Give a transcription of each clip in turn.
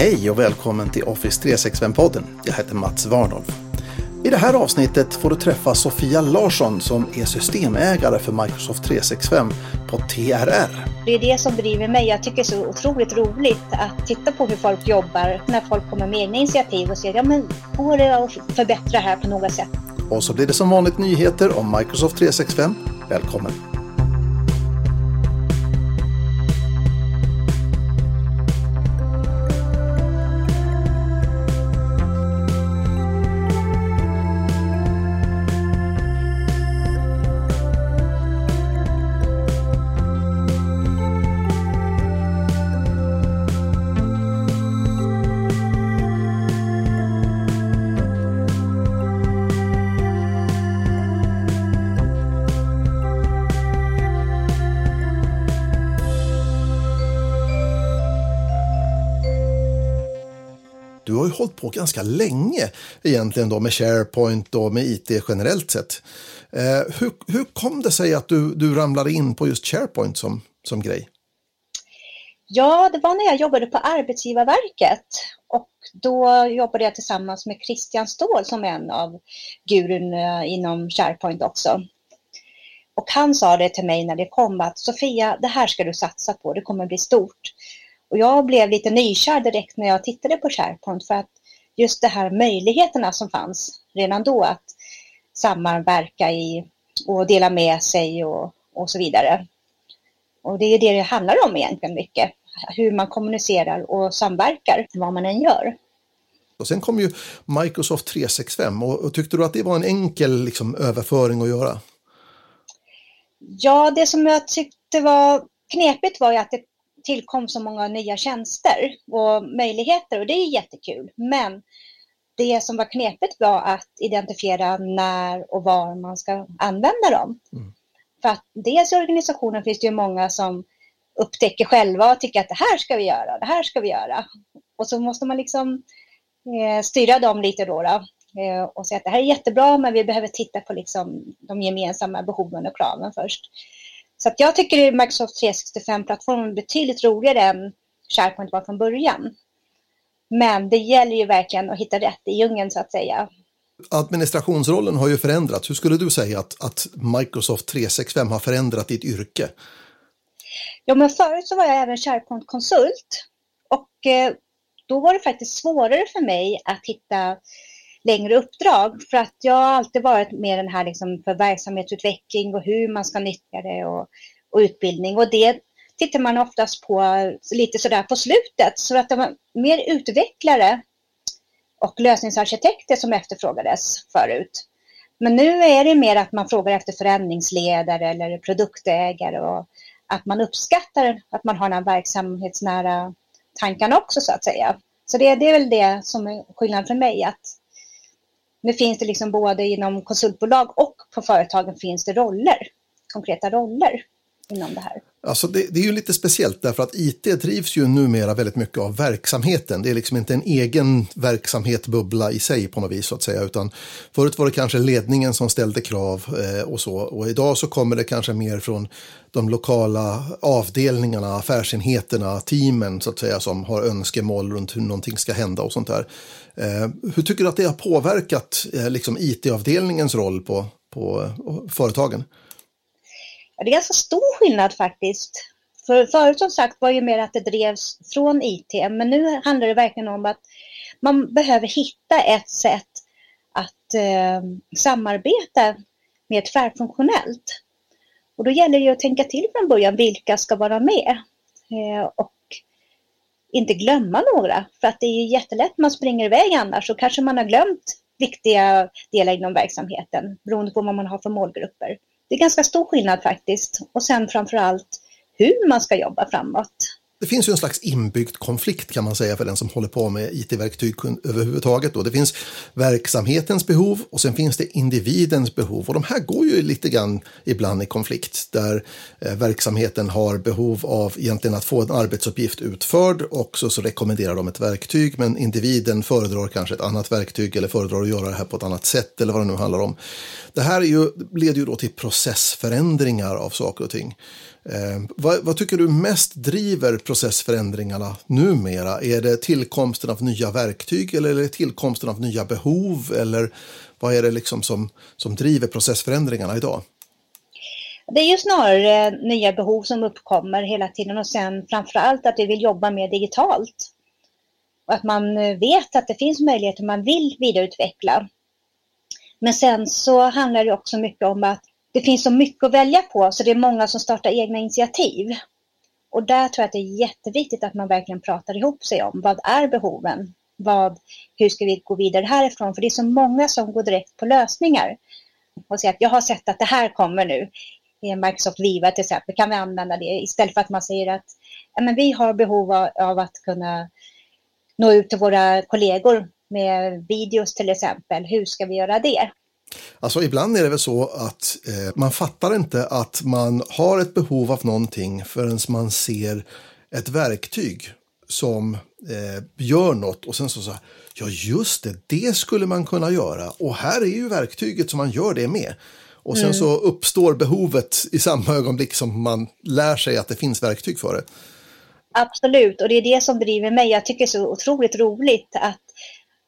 Hej och välkommen till Office 365-podden. Jag heter Mats Warnolf. I det här avsnittet får du träffa Sofia Larsson som är systemägare för Microsoft 365 på TRR. Det är det som driver mig. Jag tycker det är så otroligt roligt att titta på hur folk jobbar när folk kommer med egna initiativ och säger ja men går det att förbättra här på något sätt? Och så blir det som vanligt nyheter om Microsoft 365. Välkommen! Ju hållit på ganska länge egentligen då med SharePoint och med IT generellt sett. Eh, hur, hur kom det sig att du, du ramlade in på just SharePoint som, som grej? Ja, det var när jag jobbade på Arbetsgivarverket och då jobbade jag tillsammans med Christian Ståhl som är en av gurun eh, inom SharePoint också. Och han sa det till mig när det kom att Sofia, det här ska du satsa på, det kommer bli stort. Och jag blev lite nykär direkt när jag tittade på SharePoint för att just de här möjligheterna som fanns redan då att samverka i och dela med sig och, och så vidare. Och det är det det handlar om egentligen mycket. Hur man kommunicerar och samverkar, vad man än gör. Och sen kom ju Microsoft 365 och, och tyckte du att det var en enkel liksom, överföring att göra? Ja, det som jag tyckte var knepigt var ju att det tillkom så många nya tjänster och möjligheter och det är jättekul. Men det som var knepigt var att identifiera när och var man ska använda dem. Mm. För att dels i organisationen finns det ju många som upptäcker själva och tycker att det här ska vi göra, det här ska vi göra. Och så måste man liksom eh, styra dem lite då, då eh, och säga att det här är jättebra men vi behöver titta på liksom de gemensamma behoven och kraven först. Så jag tycker Microsoft 365-plattformen är betydligt roligare än SharePoint var från början. Men det gäller ju verkligen att hitta rätt i djungeln så att säga. Administrationsrollen har ju förändrats. Hur skulle du säga att, att Microsoft 365 har förändrat ditt yrke? Ja, men förut så var jag även SharePoint-konsult och eh, då var det faktiskt svårare för mig att hitta längre uppdrag för att jag har alltid varit med den här liksom för verksamhetsutveckling och hur man ska nyttja det och, och utbildning och det tittar man oftast på lite sådär på slutet så att det var mer utvecklare och lösningsarkitekter som efterfrågades förut. Men nu är det mer att man frågar efter förändringsledare eller produktägare och att man uppskattar att man har den här verksamhetsnära tankarna också så att säga. Så det, det är väl det som är skillnaden för mig att nu finns det liksom både inom konsultbolag och på företagen finns det roller, konkreta roller inom det här. Alltså det, det, är ju lite speciellt därför att IT drivs ju numera väldigt mycket av verksamheten. Det är liksom inte en egen verksamhet bubbla i sig på något vis så att säga, utan förut var det kanske ledningen som ställde krav eh, och så. Och idag så kommer det kanske mer från de lokala avdelningarna, affärsenheterna, teamen så att säga som har önskemål runt hur någonting ska hända och sånt där. Eh, hur tycker du att det har påverkat eh, liksom IT-avdelningens roll på, på eh, företagen? Det är ganska stor skillnad faktiskt. För förut som sagt var det mer att det drevs från IT, men nu handlar det verkligen om att man behöver hitta ett sätt att eh, samarbeta mer tvärfunktionellt. Och då gäller det ju att tänka till från början vilka ska vara med eh, och inte glömma några. För att det är jättelätt man springer iväg annars så kanske man har glömt viktiga delar inom verksamheten beroende på vad man har för målgrupper. Det är ganska stor skillnad faktiskt. Och sen framför allt hur man ska jobba framåt. Det finns ju en slags inbyggd konflikt kan man säga för den som håller på med it-verktyg överhuvudtaget. Då. Det finns verksamhetens behov och sen finns det individens behov. Och de här går ju lite grann ibland i konflikt där eh, verksamheten har behov av egentligen att få en arbetsuppgift utförd och så, så rekommenderar de ett verktyg men individen föredrar kanske ett annat verktyg eller föredrar att göra det här på ett annat sätt eller vad det nu handlar om. Det här är ju, leder ju då till processförändringar av saker och ting. Eh, vad, vad, tycker du mest driver processförändringarna numera? Är det tillkomsten av nya verktyg eller är det tillkomsten av nya behov? Eller vad är det liksom som, som driver processförändringarna idag? Det är ju snarare nya behov som uppkommer hela tiden och sen framförallt att vi vill jobba mer digitalt. Och att man eh, vet att det finns möjligheter man vill vidareutveckla. Men sen så handlar det också mycket om att det finns så mycket att välja på så det är många som startar egna initiativ. Och där tror jag att det är jätteviktigt att man verkligen pratar ihop sig om vad är behoven? Vad, hur ska vi gå vidare härifrån? För det är så många som går direkt på lösningar och säger att jag har sett att det här kommer nu. I Microsoft Viva till exempel kan vi använda det istället för att man säger att ja, men vi har behov av att kunna nå ut till våra kollegor med videos till exempel. Hur ska vi göra det? Alltså ibland är det väl så att eh, man fattar inte att man har ett behov av någonting förrän man ser ett verktyg som eh, gör något och sen så så ja just det, det skulle man kunna göra och här är ju verktyget som man gör det med. Och sen mm. så uppstår behovet i samma ögonblick som man lär sig att det finns verktyg för det. Absolut, och det är det som driver mig. Jag tycker det är så otroligt roligt att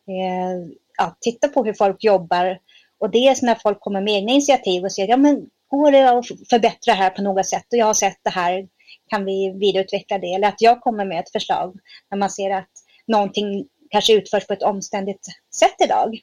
eh, ja, titta på hur folk jobbar och dels när folk kommer med egna initiativ och säger, ja men går det att förbättra här på något sätt och jag har sett det här, kan vi vidareutveckla det? Eller att jag kommer med ett förslag när man ser att någonting kanske utförs på ett omständigt sätt idag.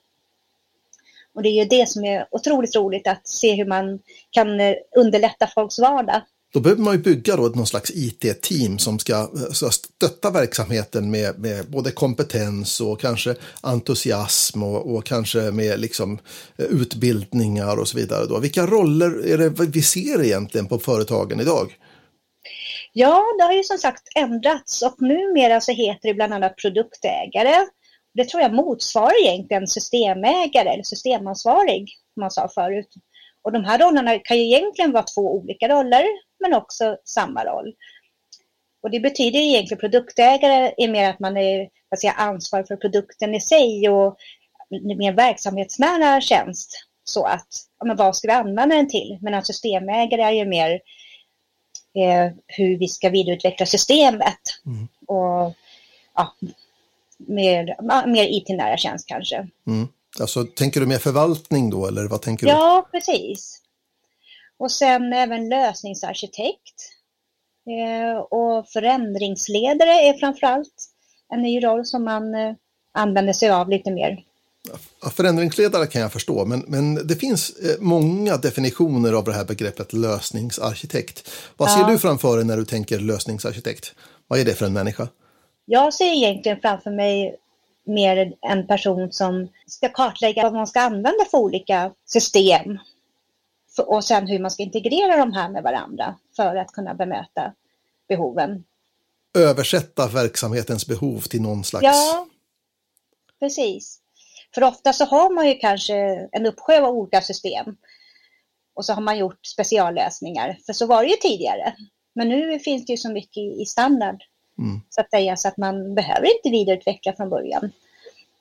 Och det är ju det som är otroligt roligt att se hur man kan eh, underlätta folks vardag. Då behöver man ju bygga då någon slags IT-team som ska eh, stötta verksamheten med, med, både kompetens och kanske entusiasm och, och, kanske med liksom eh, utbildningar och så vidare. Då. Vilka roller är det vi ser egentligen på företagen idag? Ja, det har ju som sagt ändrats och numera så heter det bland annat produktägare. Det tror jag motsvarar egentligen systemägare eller systemansvarig, som man sa förut. Och de här rollerna kan ju egentligen vara två olika roller men också samma roll. Och det betyder egentligen produktägare är mer att man är vad ansvarig för produkten i sig och mer verksamhetsnära tjänst. Så att, ja, men vad ska vi använda den till? Men systemägare är ju mer eh, hur vi ska vidareutveckla systemet. Mm. Och ja, mer, mer IT-nära tjänst kanske. Mm. Alltså, tänker du mer förvaltning då eller vad tänker du? Ja, precis. Och sen även lösningsarkitekt. Eh, och förändringsledare är framförallt en ny roll som man eh, använder sig av lite mer. Förändringsledare kan jag förstå, men, men det finns eh, många definitioner av det här begreppet lösningsarkitekt. Vad ser ja. du framför dig när du tänker lösningsarkitekt? Vad är det för en människa? Jag ser egentligen framför mig mer en person som ska kartlägga vad man ska använda för olika system och sen hur man ska integrera de här med varandra för att kunna bemöta behoven. Översätta verksamhetens behov till någon slags... Ja, precis. För ofta så har man ju kanske en uppsjö av olika system och så har man gjort speciallösningar, för så var det ju tidigare. Men nu finns det ju så mycket i standard mm. så att säga så att man behöver inte vidareutveckla från början.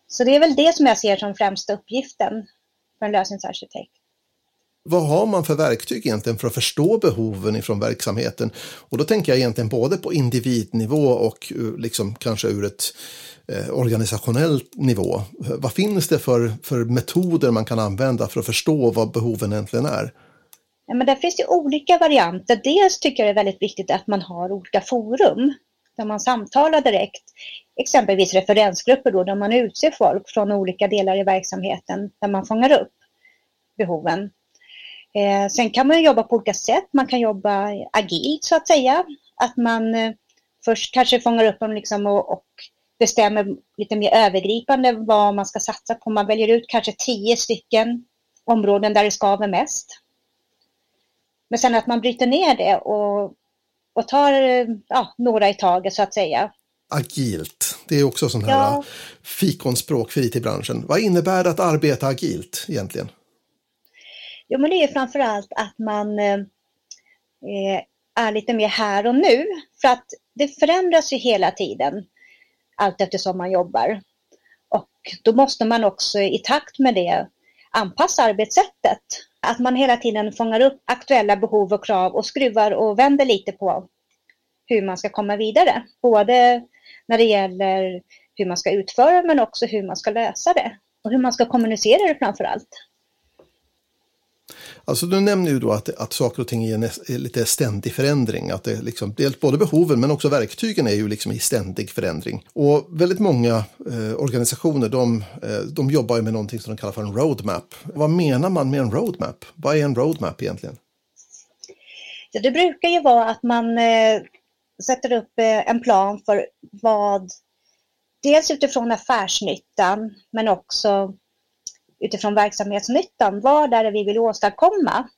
Så det är väl det som jag ser som främsta uppgiften för en lösningsarkitekt vad har man för verktyg egentligen för att förstå behoven ifrån verksamheten? Och då tänker jag egentligen både på individnivå och eh, liksom kanske ur ett eh, organisationellt nivå. Vad finns det för, för metoder man kan använda för att förstå vad behoven egentligen är? Ja, men där finns det olika varianter. Dels tycker jag det är väldigt viktigt att man har olika forum där man samtalar direkt. Exempelvis referensgrupper då, där man utser folk från olika delar i verksamheten där man fångar upp behoven. Eh, sen kan man jobba på olika sätt. Man kan jobba agilt så att säga. Att man eh, först kanske fångar upp dem liksom och, och bestämmer lite mer övergripande vad man ska satsa på. Man väljer ut kanske tio stycken områden där det skaver mest. Men sen att man bryter ner det och, och tar ja, några i taget så att säga. Agilt, det är också sån här ja. fikonspråk för IT-branschen. Vad innebär det att arbeta agilt egentligen? Jo, men det är framför allt att man eh, eh, är lite mer här och nu. För att det förändras ju hela tiden allt eftersom man jobbar. Och då måste man också i takt med det anpassa arbetssättet att man hela tiden fångar upp aktuella behov och krav och skruvar och vänder lite på hur man ska komma vidare. Både när det gäller hur man ska utföra men också hur man ska lösa det och hur man ska kommunicera det framför allt. Alltså du nämner ju då att, att saker och ting är, är lite ständig förändring. Att det liksom, dels både behoven men också verktygen är ju liksom i ständig förändring. Och väldigt många eh, organisationer de, eh, de jobbar ju med någonting som de kallar för en roadmap. Vad menar man med en roadmap? Vad är en roadmap egentligen? Ja, det brukar ju vara att man eh, sätter upp eh, en plan för vad, dels utifrån affärsnyttan men också utifrån verksamhetsnyttan. Vad är det vi vill åstadkomma?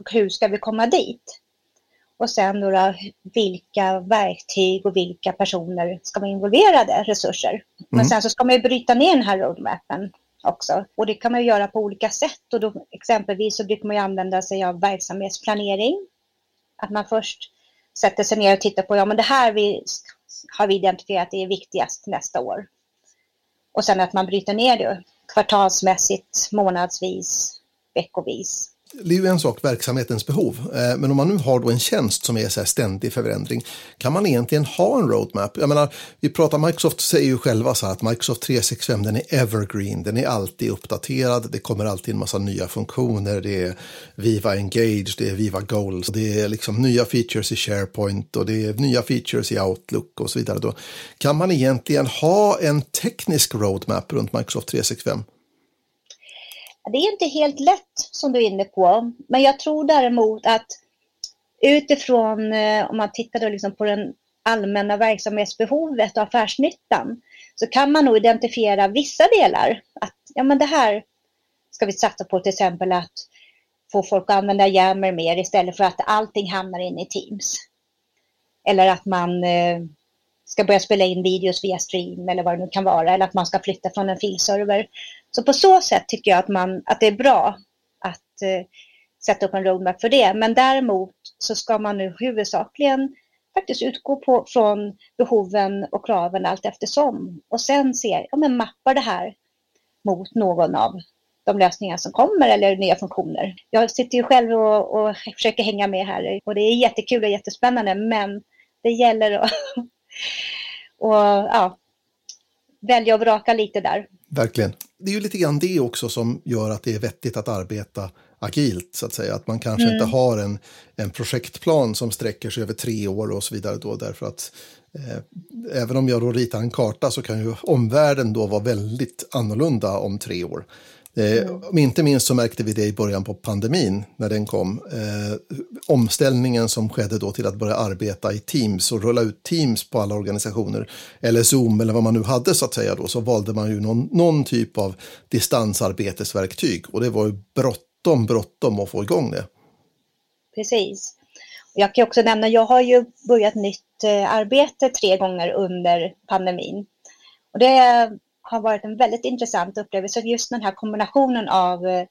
Och hur ska vi komma dit? Och sen då, vilka verktyg och vilka personer ska vara involverade, resurser. Mm. Men sen så ska man ju bryta ner den här roadmappen också. Och det kan man göra på olika sätt. Och då, exempelvis så brukar man ju använda sig av verksamhetsplanering. Att man först sätter sig ner och tittar på, ja men det här vi, har vi identifierat är viktigast nästa år. Och sen att man bryter ner det kvartalsmässigt, månadsvis, veckovis. Det är ju en sak, verksamhetens behov. Eh, men om man nu har då en tjänst som är så här ständig förändring, kan man egentligen ha en roadmap? Jag menar, vi pratar, Microsoft säger ju själva så här att Microsoft 365 den är evergreen, den är alltid uppdaterad, det kommer alltid en massa nya funktioner, det är Viva Engage, det är Viva Goals, det är liksom nya features i SharePoint och det är nya features i Outlook och så vidare. Då kan man egentligen ha en teknisk roadmap runt Microsoft 365? Det är inte helt lätt som du är inne på, men jag tror däremot att utifrån, eh, om man tittar då liksom på den allmänna verksamhetsbehovet och affärsnyttan, så kan man nog identifiera vissa delar. Att ja, men det här ska vi satsa på, till exempel att få folk att använda Yammer mer istället för att allting hamnar in i Teams. Eller att man eh, ska börja spela in videos via stream eller vad det nu kan vara, eller att man ska flytta från en filserver. Så på så sätt tycker jag att, man, att det är bra att eh, sätta upp en roadmap för det. Men däremot så ska man nu huvudsakligen faktiskt utgå på, från behoven och kraven allt eftersom och sen se, ja men mappar det här mot någon av de lösningar som kommer eller nya funktioner. Jag sitter ju själv och, och försöker hänga med här och det är jättekul och jättespännande men det gäller att och, ja, välja och vraka lite där. Verkligen. Det är ju lite grann det också som gör att det är vettigt att arbeta agilt, så att säga. Att man kanske mm. inte har en, en projektplan som sträcker sig över tre år och så vidare då, därför att eh, även om jag då ritar en karta så kan ju omvärlden då vara väldigt annorlunda om tre år. Eh, mm. Inte minst så märkte vi det i början på pandemin när den kom. Eh, omställningen som skedde då till att börja arbeta i Teams och rulla ut Teams på alla organisationer. Eller Zoom eller vad man nu hade så att säga då. Så valde man ju någon, någon typ av distansarbetesverktyg. Och det var ju bråttom, bråttom att få igång det. Precis. Jag kan också nämna, jag har ju börjat nytt eh, arbete tre gånger under pandemin. Och det har varit en väldigt intressant upplevelse. Just den här kombinationen av eh,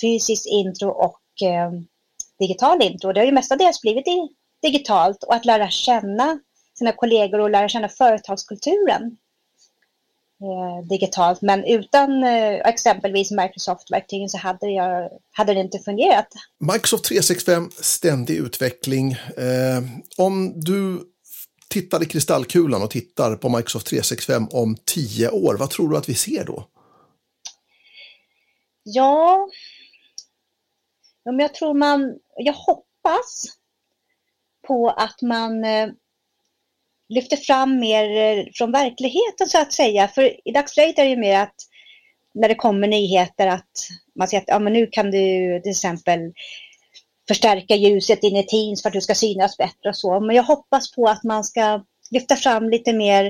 fysiskt intro och eh, digital intro. Det har ju mestadels blivit digitalt och att lära känna sina kollegor och lära känna företagskulturen eh, digitalt. Men utan eh, exempelvis Microsoft-verktygen så hade, jag, hade det inte fungerat. Microsoft 365, ständig utveckling. Eh, om du tittar i kristallkulan och tittar på Microsoft 365 om tio år, vad tror du att vi ser då? Ja, men jag tror man, jag hoppas på att man eh, lyfter fram mer eh, från verkligheten så att säga. För i dagsläget är det ju mer att när det kommer nyheter att man säger att ja, men nu kan du till exempel förstärka ljuset in i Teams för att du ska synas bättre och så. Men jag hoppas på att man ska lyfta fram lite mer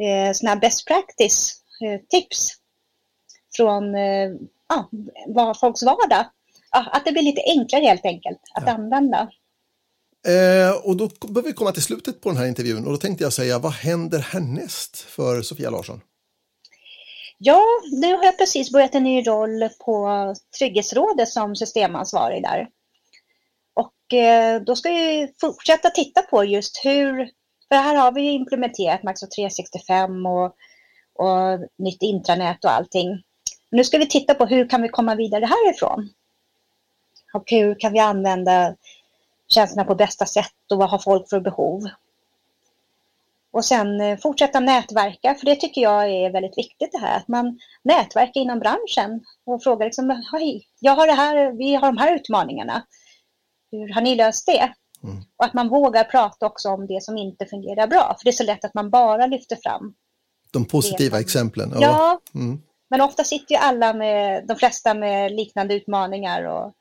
eh, såna best practice eh, tips från eh, ah, folks vardag. Ah, att det blir lite enklare helt enkelt att ja. använda. Eh, och då behöver vi komma till slutet på den här intervjun och då tänkte jag säga, vad händer härnäst för Sofia Larsson? Ja, nu har jag precis börjat en ny roll på Trygghetsrådet som systemansvarig där. Och eh, då ska vi fortsätta titta på just hur, för här har vi implementerat Microsoft 365 och, och nytt intranät och allting. Nu ska vi titta på hur kan vi komma vidare härifrån? Och hur kan vi använda tjänsterna på bästa sätt och vad har folk för behov? Och sen eh, fortsätta nätverka, för det tycker jag är väldigt viktigt det här, att man nätverkar inom branschen och frågar liksom, hej, jag har det här, vi har de här utmaningarna. Hur har ni löst det? Mm. Och att man vågar prata också om det som inte fungerar bra, för det är så lätt att man bara lyfter fram de positiva exemplen. Ja, ja mm. men ofta sitter ju alla med, de flesta med liknande utmaningar och,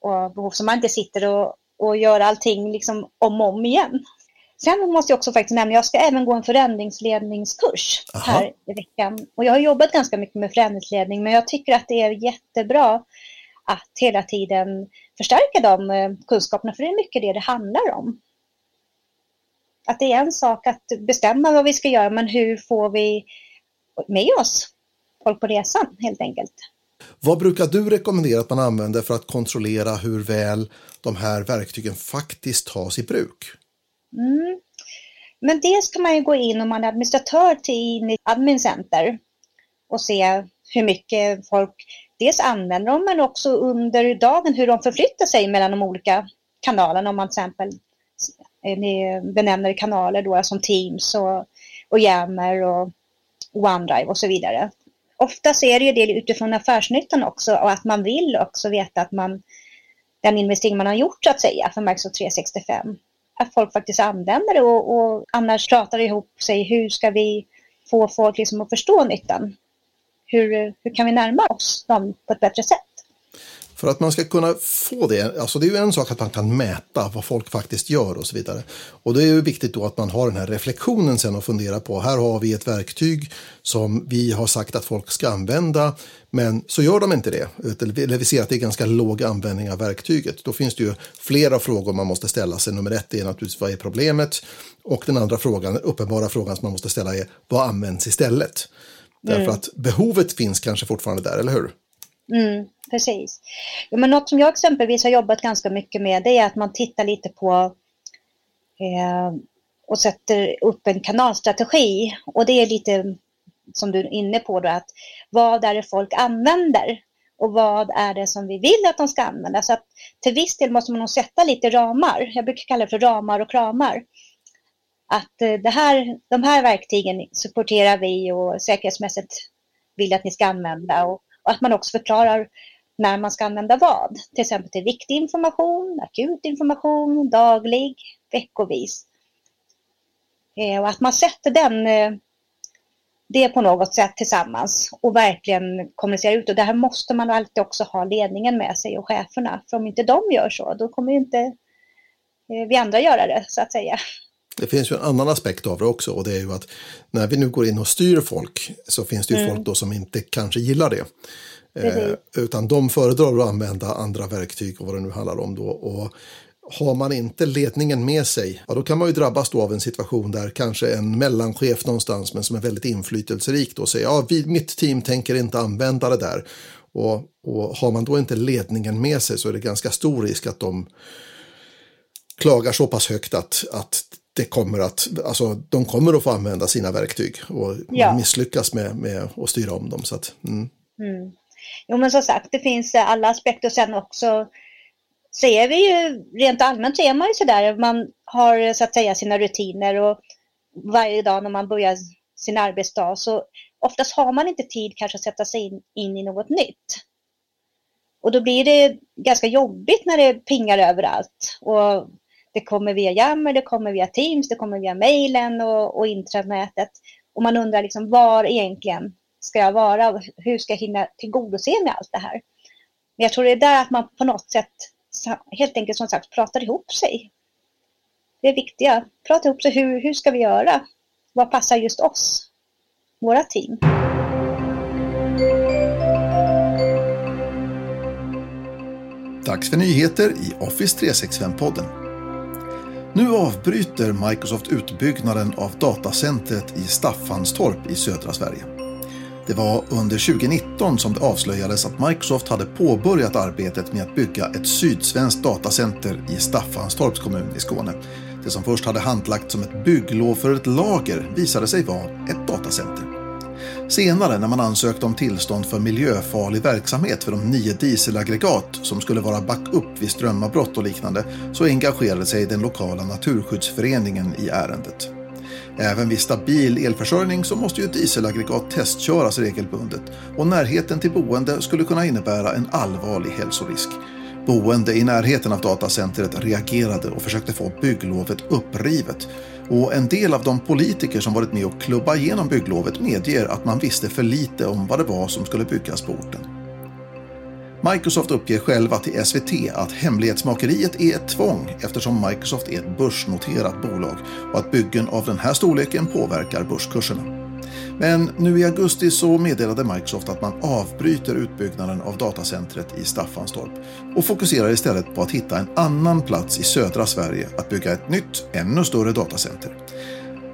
och behov som man inte sitter och, och gör allting liksom om och om igen. Sen måste jag också faktiskt nämna, jag ska även gå en förändringsledningskurs Aha. här i veckan. Och jag har jobbat ganska mycket med förändringsledning, men jag tycker att det är jättebra att hela tiden förstärka de eh, kunskaperna, för det är mycket det det handlar om. Att det är en sak att bestämma vad vi ska göra, men hur får vi med oss folk på resan helt enkelt. Vad brukar du rekommendera att man använder för att kontrollera hur väl de här verktygen faktiskt tas i bruk? Mm. Men dels kan man ju gå in om man är administratör till Admin Center och se hur mycket folk dels använder de men också under dagen hur de förflyttar sig mellan de olika kanalerna. Om man till exempel eh, benämner kanaler då som Teams och, och Yammer och OneDrive och så vidare. Ofta är det ju det utifrån affärsnyttan också och att man vill också veta att man den investering man har gjort så att säga för Microsoft 365 att folk faktiskt använder det och, och annars pratar ihop sig. Hur ska vi få folk liksom att förstå nyttan? Hur, hur kan vi närma oss dem på ett bättre sätt? För att man ska kunna få det, alltså det är ju en sak att man kan mäta vad folk faktiskt gör och så vidare. Och det är ju viktigt då att man har den här reflektionen sen och fundera på, här har vi ett verktyg som vi har sagt att folk ska använda, men så gör de inte det. Eller vi ser att det är ganska låg användning av verktyget. Då finns det ju flera frågor man måste ställa sig. Nummer ett är naturligtvis vad är problemet? Och den andra frågan, uppenbara frågan som man måste ställa är vad används istället? Mm. Därför att behovet finns kanske fortfarande där, eller hur? Mm, precis. Ja, men något som jag exempelvis har jobbat ganska mycket med det är att man tittar lite på eh, och sätter upp en kanalstrategi. Och det är lite som du är inne på då, att vad är det folk använder och vad är det som vi vill att de ska använda. Så att till viss del måste man nog sätta lite ramar. Jag brukar kalla det för ramar och kramar. Att eh, det här, de här verktygen supporterar vi och säkerhetsmässigt vill att ni ska använda. Och och att man också förklarar när man ska använda vad. Till exempel till viktig information, akut information, daglig, veckovis. Eh, och att man sätter den, eh, det på något sätt tillsammans och verkligen kommunicerar ut. Och det här måste man alltid också ha ledningen med sig och cheferna. För om inte de gör så, då kommer inte eh, vi andra göra det, så att säga. Det finns ju en annan aspekt av det också och det är ju att när vi nu går in och styr folk så finns det ju mm. folk då som inte kanske gillar det. Eh, utan de föredrar att använda andra verktyg och vad det nu handlar om då. Och har man inte ledningen med sig, ja, då kan man ju drabbas då av en situation där kanske en mellanchef någonstans, men som är väldigt inflytelserik, då säger ja, vi, mitt team tänker inte använda det där. Och, och har man då inte ledningen med sig så är det ganska stor risk att de klagar så pass högt att, att det kommer att, alltså, de kommer att få använda sina verktyg och ja. misslyckas med, med att styra om dem. Så att, mm. Mm. Jo men som sagt, det finns alla aspekter. Sen också ser vi ju rent allmänt så är man ju sådär, man har så att säga sina rutiner och varje dag när man börjar sin arbetsdag så oftast har man inte tid kanske att sätta sig in, in i något nytt. Och då blir det ganska jobbigt när det pingar överallt. Och det kommer via Yammer, det kommer via Teams, det kommer via mejlen och, och intranätet. Och man undrar liksom var egentligen ska jag vara? Hur ska jag hinna tillgodose mig allt det här? Men jag tror det är där att man på något sätt helt enkelt som sagt pratar ihop sig. Det är viktiga. Prata ihop sig. Hur, hur ska vi göra? Vad passar just oss? Våra team. Dags för nyheter i Office 365-podden. Nu avbryter Microsoft utbyggnaden av datacentret i Staffanstorp i södra Sverige. Det var under 2019 som det avslöjades att Microsoft hade påbörjat arbetet med att bygga ett sydsvenskt datacenter i Staffanstorps kommun i Skåne. Det som först hade handlagt som ett bygglov för ett lager visade sig vara ett datacenter. Senare när man ansökte om tillstånd för miljöfarlig verksamhet för de nio dieselaggregat som skulle vara backup vid strömavbrott och liknande så engagerade sig den lokala naturskyddsföreningen i ärendet. Även vid stabil elförsörjning så måste ju dieselaggregat testköras regelbundet och närheten till boende skulle kunna innebära en allvarlig hälsorisk. Boende i närheten av datacentret reagerade och försökte få bygglovet upprivet. Och en del av de politiker som varit med och klubba igenom bygglovet medger att man visste för lite om vad det var som skulle byggas på orten. Microsoft uppger själva till SVT att hemlighetsmakeriet är ett tvång eftersom Microsoft är ett börsnoterat bolag och att byggen av den här storleken påverkar börskurserna. Men nu i augusti så meddelade Microsoft att man avbryter utbyggnaden av datacentret i Staffanstorp och fokuserar istället på att hitta en annan plats i södra Sverige att bygga ett nytt, ännu större datacenter.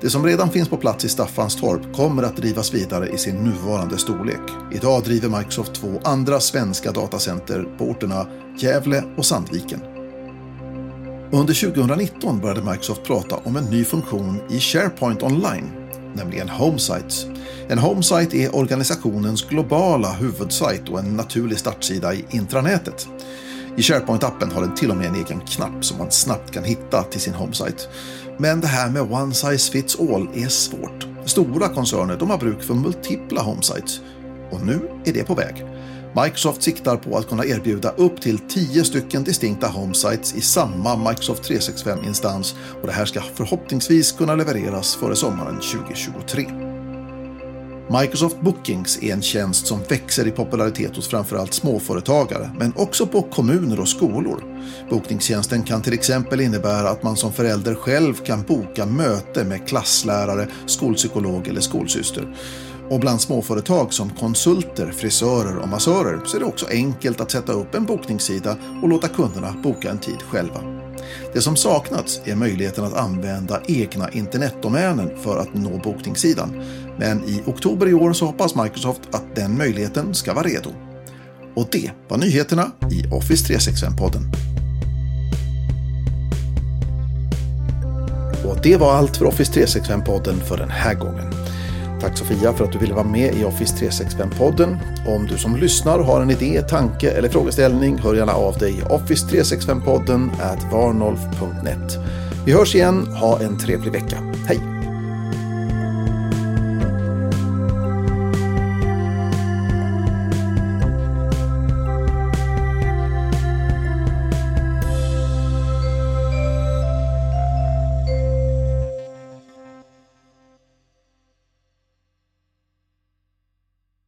Det som redan finns på plats i Staffanstorp kommer att drivas vidare i sin nuvarande storlek. Idag driver Microsoft två andra svenska datacenter på orterna Gävle och Sandviken. Under 2019 började Microsoft prata om en ny funktion i SharePoint Online, nämligen Homesites. En Homesite är organisationens globala huvudsajt och en naturlig startsida i intranätet. I SharePoint-appen har den till och med en egen knapp som man snabbt kan hitta till sin Homesite. Men det här med one size fits all är svårt. Stora koncerner de har bruk för multipla homesites. Och nu är det på väg. Microsoft siktar på att kunna erbjuda upp till 10 stycken distinkta homesites i samma Microsoft 365-instans och det här ska förhoppningsvis kunna levereras före sommaren 2023. Microsoft Bookings är en tjänst som växer i popularitet hos framförallt småföretagare, men också på kommuner och skolor. Bokningstjänsten kan till exempel innebära att man som förälder själv kan boka möte med klasslärare, skolpsykolog eller skolsyster. Och bland småföretag som konsulter, frisörer och massörer så är det också enkelt att sätta upp en bokningssida och låta kunderna boka en tid själva. Det som saknats är möjligheten att använda egna internetdomänen för att nå bokningssidan. Men i oktober i år så hoppas Microsoft att den möjligheten ska vara redo. Och det var nyheterna i Office 365-podden. Och det var allt för Office 365-podden för den här gången. Tack Sofia för att du ville vara med i Office 365-podden. Om du som lyssnar har en idé, tanke eller frågeställning hör gärna av dig i Office 365-podden at varnolf.net. Vi hörs igen, ha en trevlig vecka.